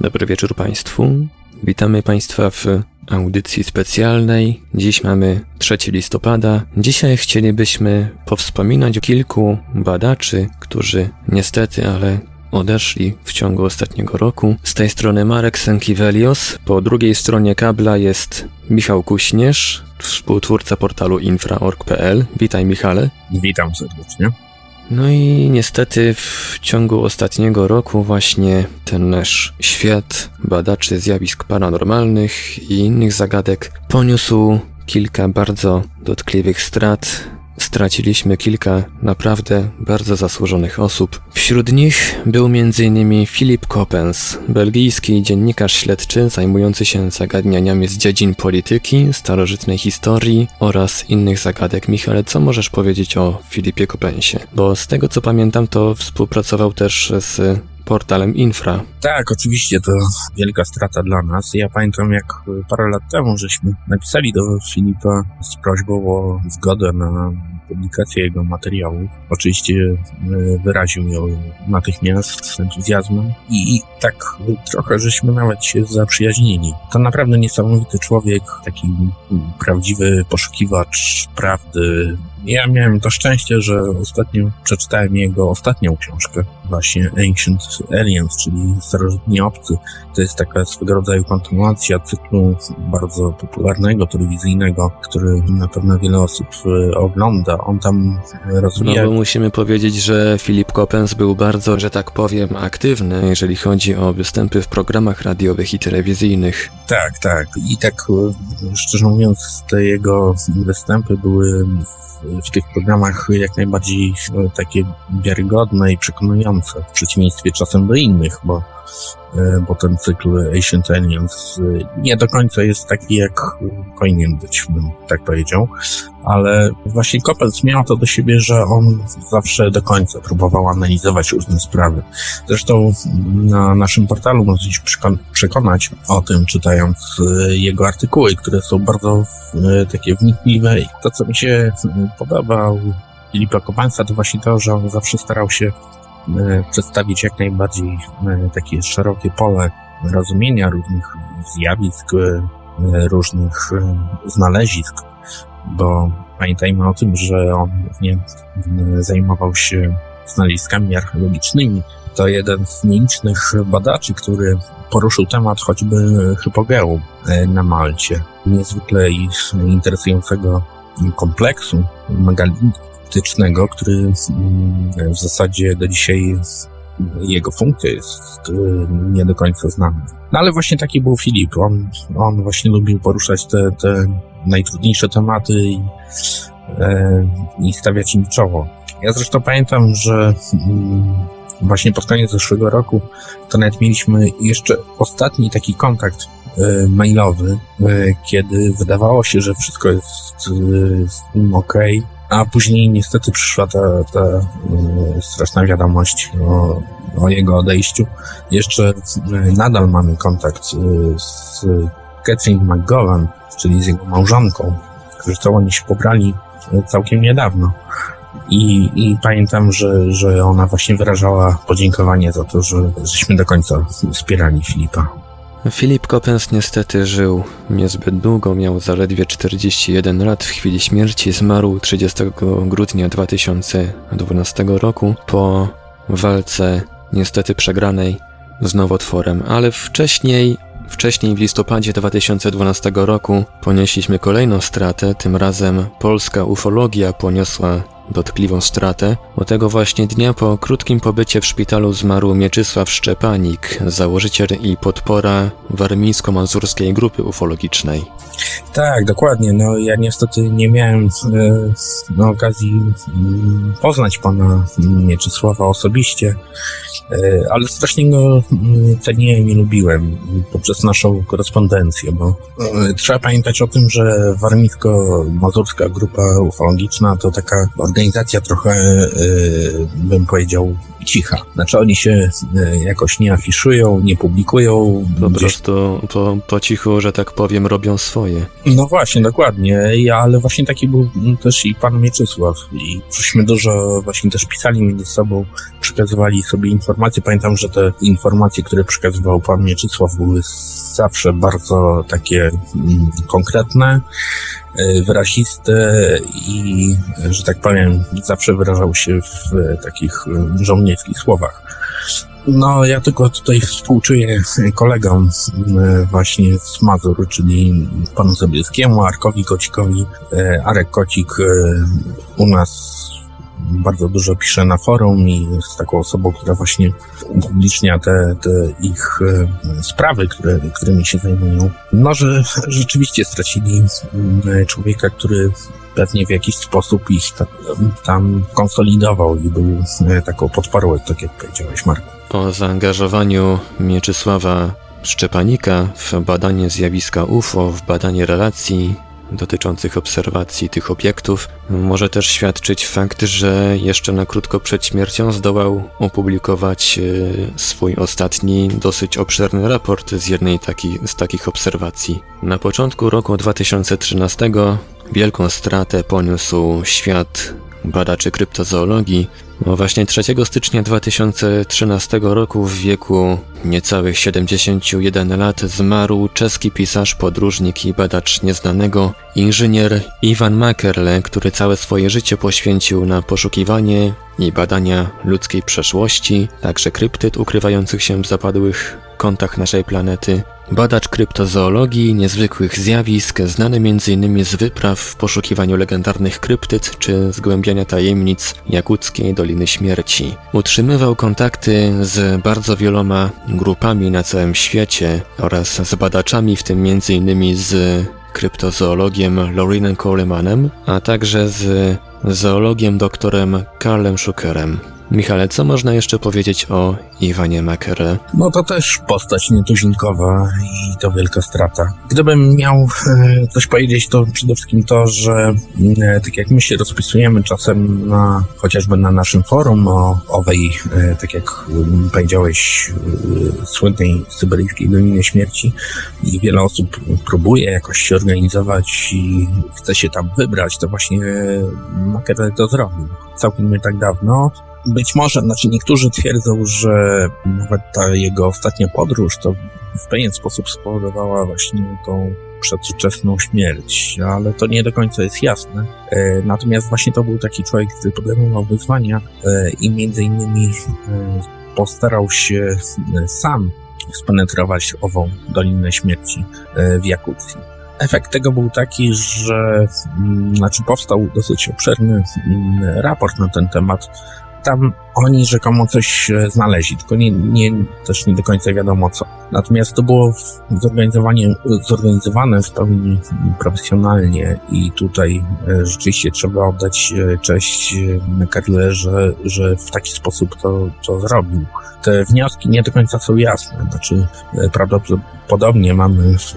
Dobry wieczór Państwu. Witamy Państwa w audycji specjalnej. Dziś mamy 3 listopada. Dzisiaj chcielibyśmy powspominać o kilku badaczy, którzy niestety, ale odeszli w ciągu ostatniego roku. Z tej strony Marek Sękiewelios, po drugiej stronie kabla jest Michał Kuśnierz, współtwórca portalu infra.org.pl. Witaj Michale. Witam serdecznie. No i niestety w ciągu ostatniego roku właśnie ten nasz świat badaczy zjawisk paranormalnych i innych zagadek poniósł kilka bardzo dotkliwych strat. Straciliśmy kilka naprawdę bardzo zasłużonych osób. Wśród nich był m.in. Philip Coppens, belgijski dziennikarz śledczy zajmujący się zagadnieniami z dziedzin polityki, starożytnej historii oraz innych zagadek. Michale, co możesz powiedzieć o Filipie Coppensie? Bo z tego co pamiętam, to współpracował też z portalem Infra. Tak, oczywiście to wielka strata dla nas. Ja pamiętam, jak parę lat temu żeśmy napisali do Filipa z prośbą o zgodę na publikację jego materiałów. Oczywiście e, wyraził ją natychmiast z entuzjazmem i, i tak trochę żeśmy nawet się zaprzyjaźnili. To naprawdę niesamowity człowiek, taki prawdziwy poszukiwacz prawdy, ja miałem to szczęście, że ostatnio przeczytałem jego ostatnią książkę, właśnie Ancient Aliens, czyli Starożytni Obcy. To jest taka swego rodzaju kontynuacja cyklu bardzo popularnego, telewizyjnego, który na pewno wiele osób e, ogląda. On tam rozwija... No bo musimy powiedzieć, że Filip Kopens był bardzo, że tak powiem, aktywny, jeżeli chodzi o występy w programach radiowych i telewizyjnych. Tak, tak. I tak, e, szczerze mówiąc, te jego występy były w tych programach jak najbardziej e, takie wiarygodne i przekonujące, w przeciwieństwie czasem do innych, bo, bo ten cykl Ancient Aliens e, nie do końca jest taki, jak powinien być, bym tak powiedział, ale właśnie Coppels miał to do siebie, że on zawsze do końca próbował analizować różne sprawy. Zresztą na naszym portalu możecie się przekonać o tym, czytając jego artykuły, które są bardzo takie wnikliwe. I to, co mi się podoba u Filipa Kopańca, to właśnie to, że on zawsze starał się e, przedstawić jak najbardziej e, takie szerokie pole rozumienia różnych zjawisk, e, różnych znalezisk, bo pamiętajmy o tym, że on głównie zajmował się znaleziskami archeologicznymi. To jeden z nielicznych badaczy, który poruszył temat choćby hypogeum na Malcie. Niezwykle interesującego kompleksu megalitycznego, który mm, w zasadzie do dzisiaj jego funkcja jest y, nie do końca znana. No ale właśnie taki był Filip. On, on właśnie lubił poruszać te, te najtrudniejsze tematy i, e, i stawiać im czoło. Ja zresztą pamiętam, że mm, właśnie pod koniec zeszłego roku to nawet mieliśmy jeszcze ostatni taki kontakt E, mailowy, e, kiedy wydawało się, że wszystko jest z nim ok, a później niestety przyszła ta, ta e, straszna wiadomość o, o jego odejściu. Jeszcze nadal mamy kontakt z Catherine McGowan, czyli z jego małżonką. Zresztą oni się pobrali całkiem niedawno. I, I pamiętam, że, że ona właśnie wyrażała podziękowanie za to, że żeśmy do końca wspierali Filipa. Filip Coppens niestety żył niezbyt długo, miał zaledwie 41 lat. W chwili śmierci, zmarł 30 grudnia 2012 roku po walce niestety przegranej z nowotworem, ale wcześniej Wcześniej w listopadzie 2012 roku ponieśliśmy kolejną stratę, tym razem polska ufologia poniosła dotkliwą stratę, bo tego właśnie dnia po krótkim pobycie w szpitalu zmarł Mieczysław Szczepanik, założyciel i podpora warmińsko-mazurskiej grupy ufologicznej. Tak, dokładnie. No ja niestety nie miałem e, no, okazji mm, poznać pana Mieczysława osobiście, e, ale strasznie go mm, ceniłem i lubiłem poprzez naszą korespondencję, bo e, trzeba pamiętać o tym, że warmińsko-mazurska grupa ufologiczna to taka organizacja trochę, bym powiedział, cicha. Znaczy oni się e, jakoś nie afiszują, nie publikują. Po gdzieś... prostu po, po cichu, że tak powiem, robią swoje. No właśnie, dokładnie. Ja, ale właśnie taki był też i pan Mieczysław. I żeśmy dużo właśnie też pisali między sobą, przekazywali sobie informacje. Pamiętam, że te informacje, które przekazywał pan Mieczysław były zawsze bardzo takie mm, konkretne, e, wyraziste i, że tak powiem, zawsze wyrażał się w takich żołnierskich słowach. No, ja tylko tutaj współczuję kolegom e, właśnie z Mazur, czyli panu Zabielskiemu, Arkowi Kocikowi. E, Arek Kocik u nas bardzo dużo pisze na forum i jest taką osobą, która właśnie upublicznia te, te ich e, sprawy, które, którymi się zajmują. No, że rzeczywiście stracili e, człowieka, który pewnie w jakiś sposób ich tam konsolidował i był e, taką podporą, tak jak powiedziałeś, Marku. O zaangażowaniu Mieczysława Szczepanika w badanie zjawiska UFO, w badanie relacji dotyczących obserwacji tych obiektów. Może też świadczyć fakt, że jeszcze na krótko przed śmiercią zdołał opublikować e, swój ostatni, dosyć obszerny raport z jednej taki, z takich obserwacji. Na początku roku 2013 wielką stratę poniósł świat badaczy kryptozoologii, no właśnie 3 stycznia 2013 roku w wieku niecałych 71 lat zmarł czeski pisarz, podróżnik i badacz nieznanego, inżynier Iwan Makerle, który całe swoje życie poświęcił na poszukiwanie i badania ludzkiej przeszłości, także kryptyd ukrywających się w zapadłych kątach naszej planety, Badacz kryptozoologii, niezwykłych zjawisk, znany m.in. z wypraw w poszukiwaniu legendarnych kryptyd czy zgłębiania tajemnic Jakuckiej Doliny Śmierci. Utrzymywał kontakty z bardzo wieloma grupami na całym świecie oraz z badaczami, w tym m.in. z kryptozoologiem Lorinem Colemanem, a także z zoologiem doktorem Karlem Schukerem. Michale, co można jeszcze powiedzieć o Iwanie Makerle? No to też postać nietuzinkowa i to wielka strata. Gdybym miał e, coś powiedzieć, to przede wszystkim to, że e, tak jak my się rozpisujemy czasem na, chociażby na naszym forum o owej, e, tak jak powiedziałeś, słynnej syberyjskiej Dolinie Śmierci i wiele osób próbuje jakoś się organizować i chce się tam wybrać, to właśnie Makerle to zrobił. Całkiem nie tak dawno być może, znaczy niektórzy twierdzą, że nawet ta jego ostatnia podróż to w pewien sposób spowodowała właśnie tą przedwczesną śmierć, ale to nie do końca jest jasne. E, natomiast właśnie to był taki człowiek, który podejmował wyzwania e, i między innymi e, postarał się sam spenetrować ową Dolinę Śmierci w Jakucji. Efekt tego był taki, że mm, znaczy powstał dosyć obszerny mm, raport na ten temat, tam oni rzekomo coś e, znaleźli, tylko nie, nie, też nie do końca wiadomo co. Natomiast to było zorganizowanie, zorganizowane w pełni profesjonalnie i tutaj e, rzeczywiście trzeba oddać e, cześć Karle, że, że w taki sposób to, to zrobił. Te wnioski nie do końca są jasne, znaczy prawdopodobnie mamy w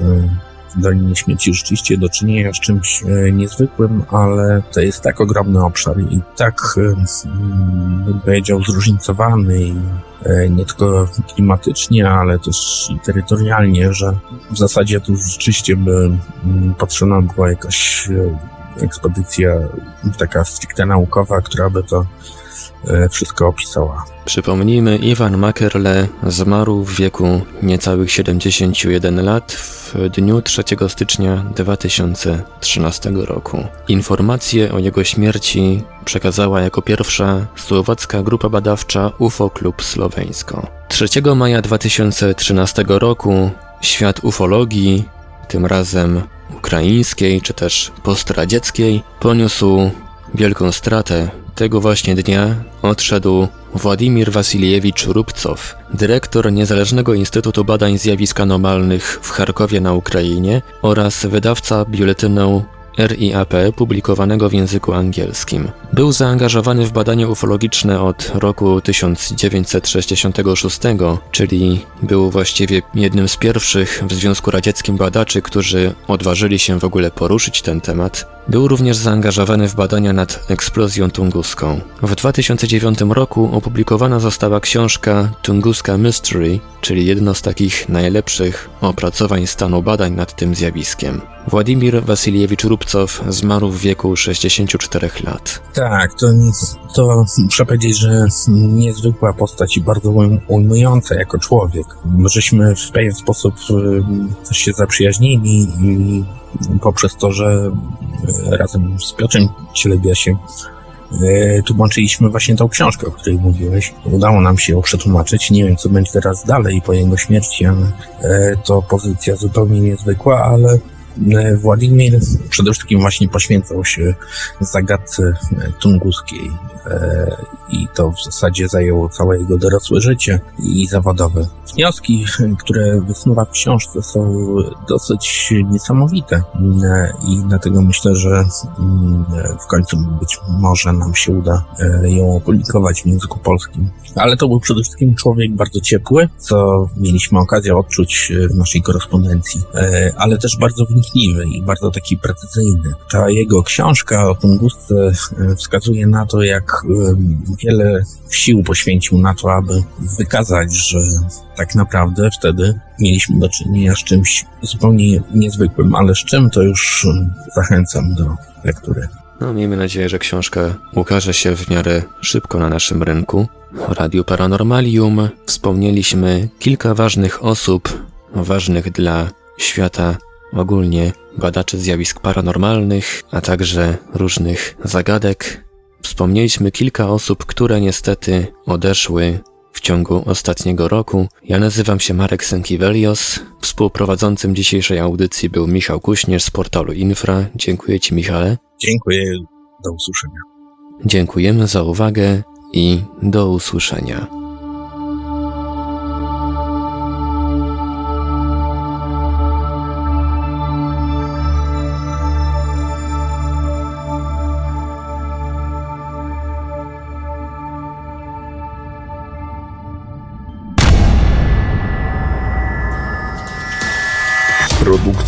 w Dolinie Śmieci rzeczywiście do czynienia z czymś e, niezwykłym, ale to jest tak ogromny obszar i tak, e, bym powiedział, zróżnicowany i e, nie tylko klimatycznie, ale też i terytorialnie, że w zasadzie tu rzeczywiście by potrzebna była jakaś ekspedycja taka stricte naukowa, która by to wszystko opisała. Przypomnijmy, Iwan Makerle zmarł w wieku niecałych 71 lat w dniu 3 stycznia 2013 roku. Informację o jego śmierci przekazała jako pierwsza słowacka grupa badawcza UFO Klub Słoweńsko. 3 maja 2013 roku świat ufologii, tym razem ukraińskiej czy też postradzieckiej, poniósł wielką stratę tego właśnie dnia odszedł Władimir Wasiliewicz Rubcow, dyrektor Niezależnego Instytutu Badań Zjawisk Anomalnych w Charkowie na Ukrainie oraz wydawca biuletynu RIAP publikowanego w języku angielskim. Był zaangażowany w badania ufologiczne od roku 1966, czyli był właściwie jednym z pierwszych w Związku Radzieckim badaczy, którzy odważyli się w ogóle poruszyć ten temat. Był również zaangażowany w badania nad eksplozją tunguską. W 2009 roku opublikowana została książka Tunguska Mystery, czyli jedno z takich najlepszych opracowań stanu badań nad tym zjawiskiem. Władimir Wasiliewicz Rubcow zmarł w wieku 64 lat. Tak, to, to muszę powiedzieć, że niezwykła postać i bardzo ujmująca jako człowiek. Żeśmy w pewien sposób y, się zaprzyjaźnili i poprzez to, że y, razem z Piotrem Cielebiasiem y, tłumaczyliśmy właśnie tą książkę, o której mówiłeś. Udało nam się ją przetłumaczyć. Nie wiem, co będzie teraz dalej po jego śmierci, ale to pozycja zupełnie niezwykła, ale Władimir przede wszystkim właśnie poświęcał się zagadce tunguskiej e, i to w zasadzie zajęło całe jego dorosłe życie i zawodowe. Wnioski, które wysnuwa w książce są dosyć niesamowite e, i dlatego myślę, że mm, w końcu być może nam się uda ją opublikować w języku polskim. Ale to był przede wszystkim człowiek bardzo ciepły, co mieliśmy okazję odczuć w naszej korespondencji, ale też bardzo wnikliwy wnikliwy i bardzo taki precyzyjny. Ta jego książka o Tungusce e, wskazuje na to, jak e, wiele sił poświęcił na to, aby wykazać, że tak naprawdę wtedy mieliśmy do czynienia z czymś zupełnie niezwykłym, ale z czym to już e, zachęcam do lektury. No, miejmy nadzieję, że książka ukaże się w miarę szybko na naszym rynku. O Radiu Paranormalium wspomnieliśmy kilka ważnych osób, ważnych dla świata ogólnie badaczy zjawisk paranormalnych, a także różnych zagadek. Wspomnieliśmy kilka osób, które niestety odeszły w ciągu ostatniego roku. Ja nazywam się Marek Sękiewelios. Współprowadzącym dzisiejszej audycji był Michał Kuśnierz z portalu Infra. Dziękuję Ci, Michale. Dziękuję. Do usłyszenia. Dziękujemy za uwagę i do usłyszenia.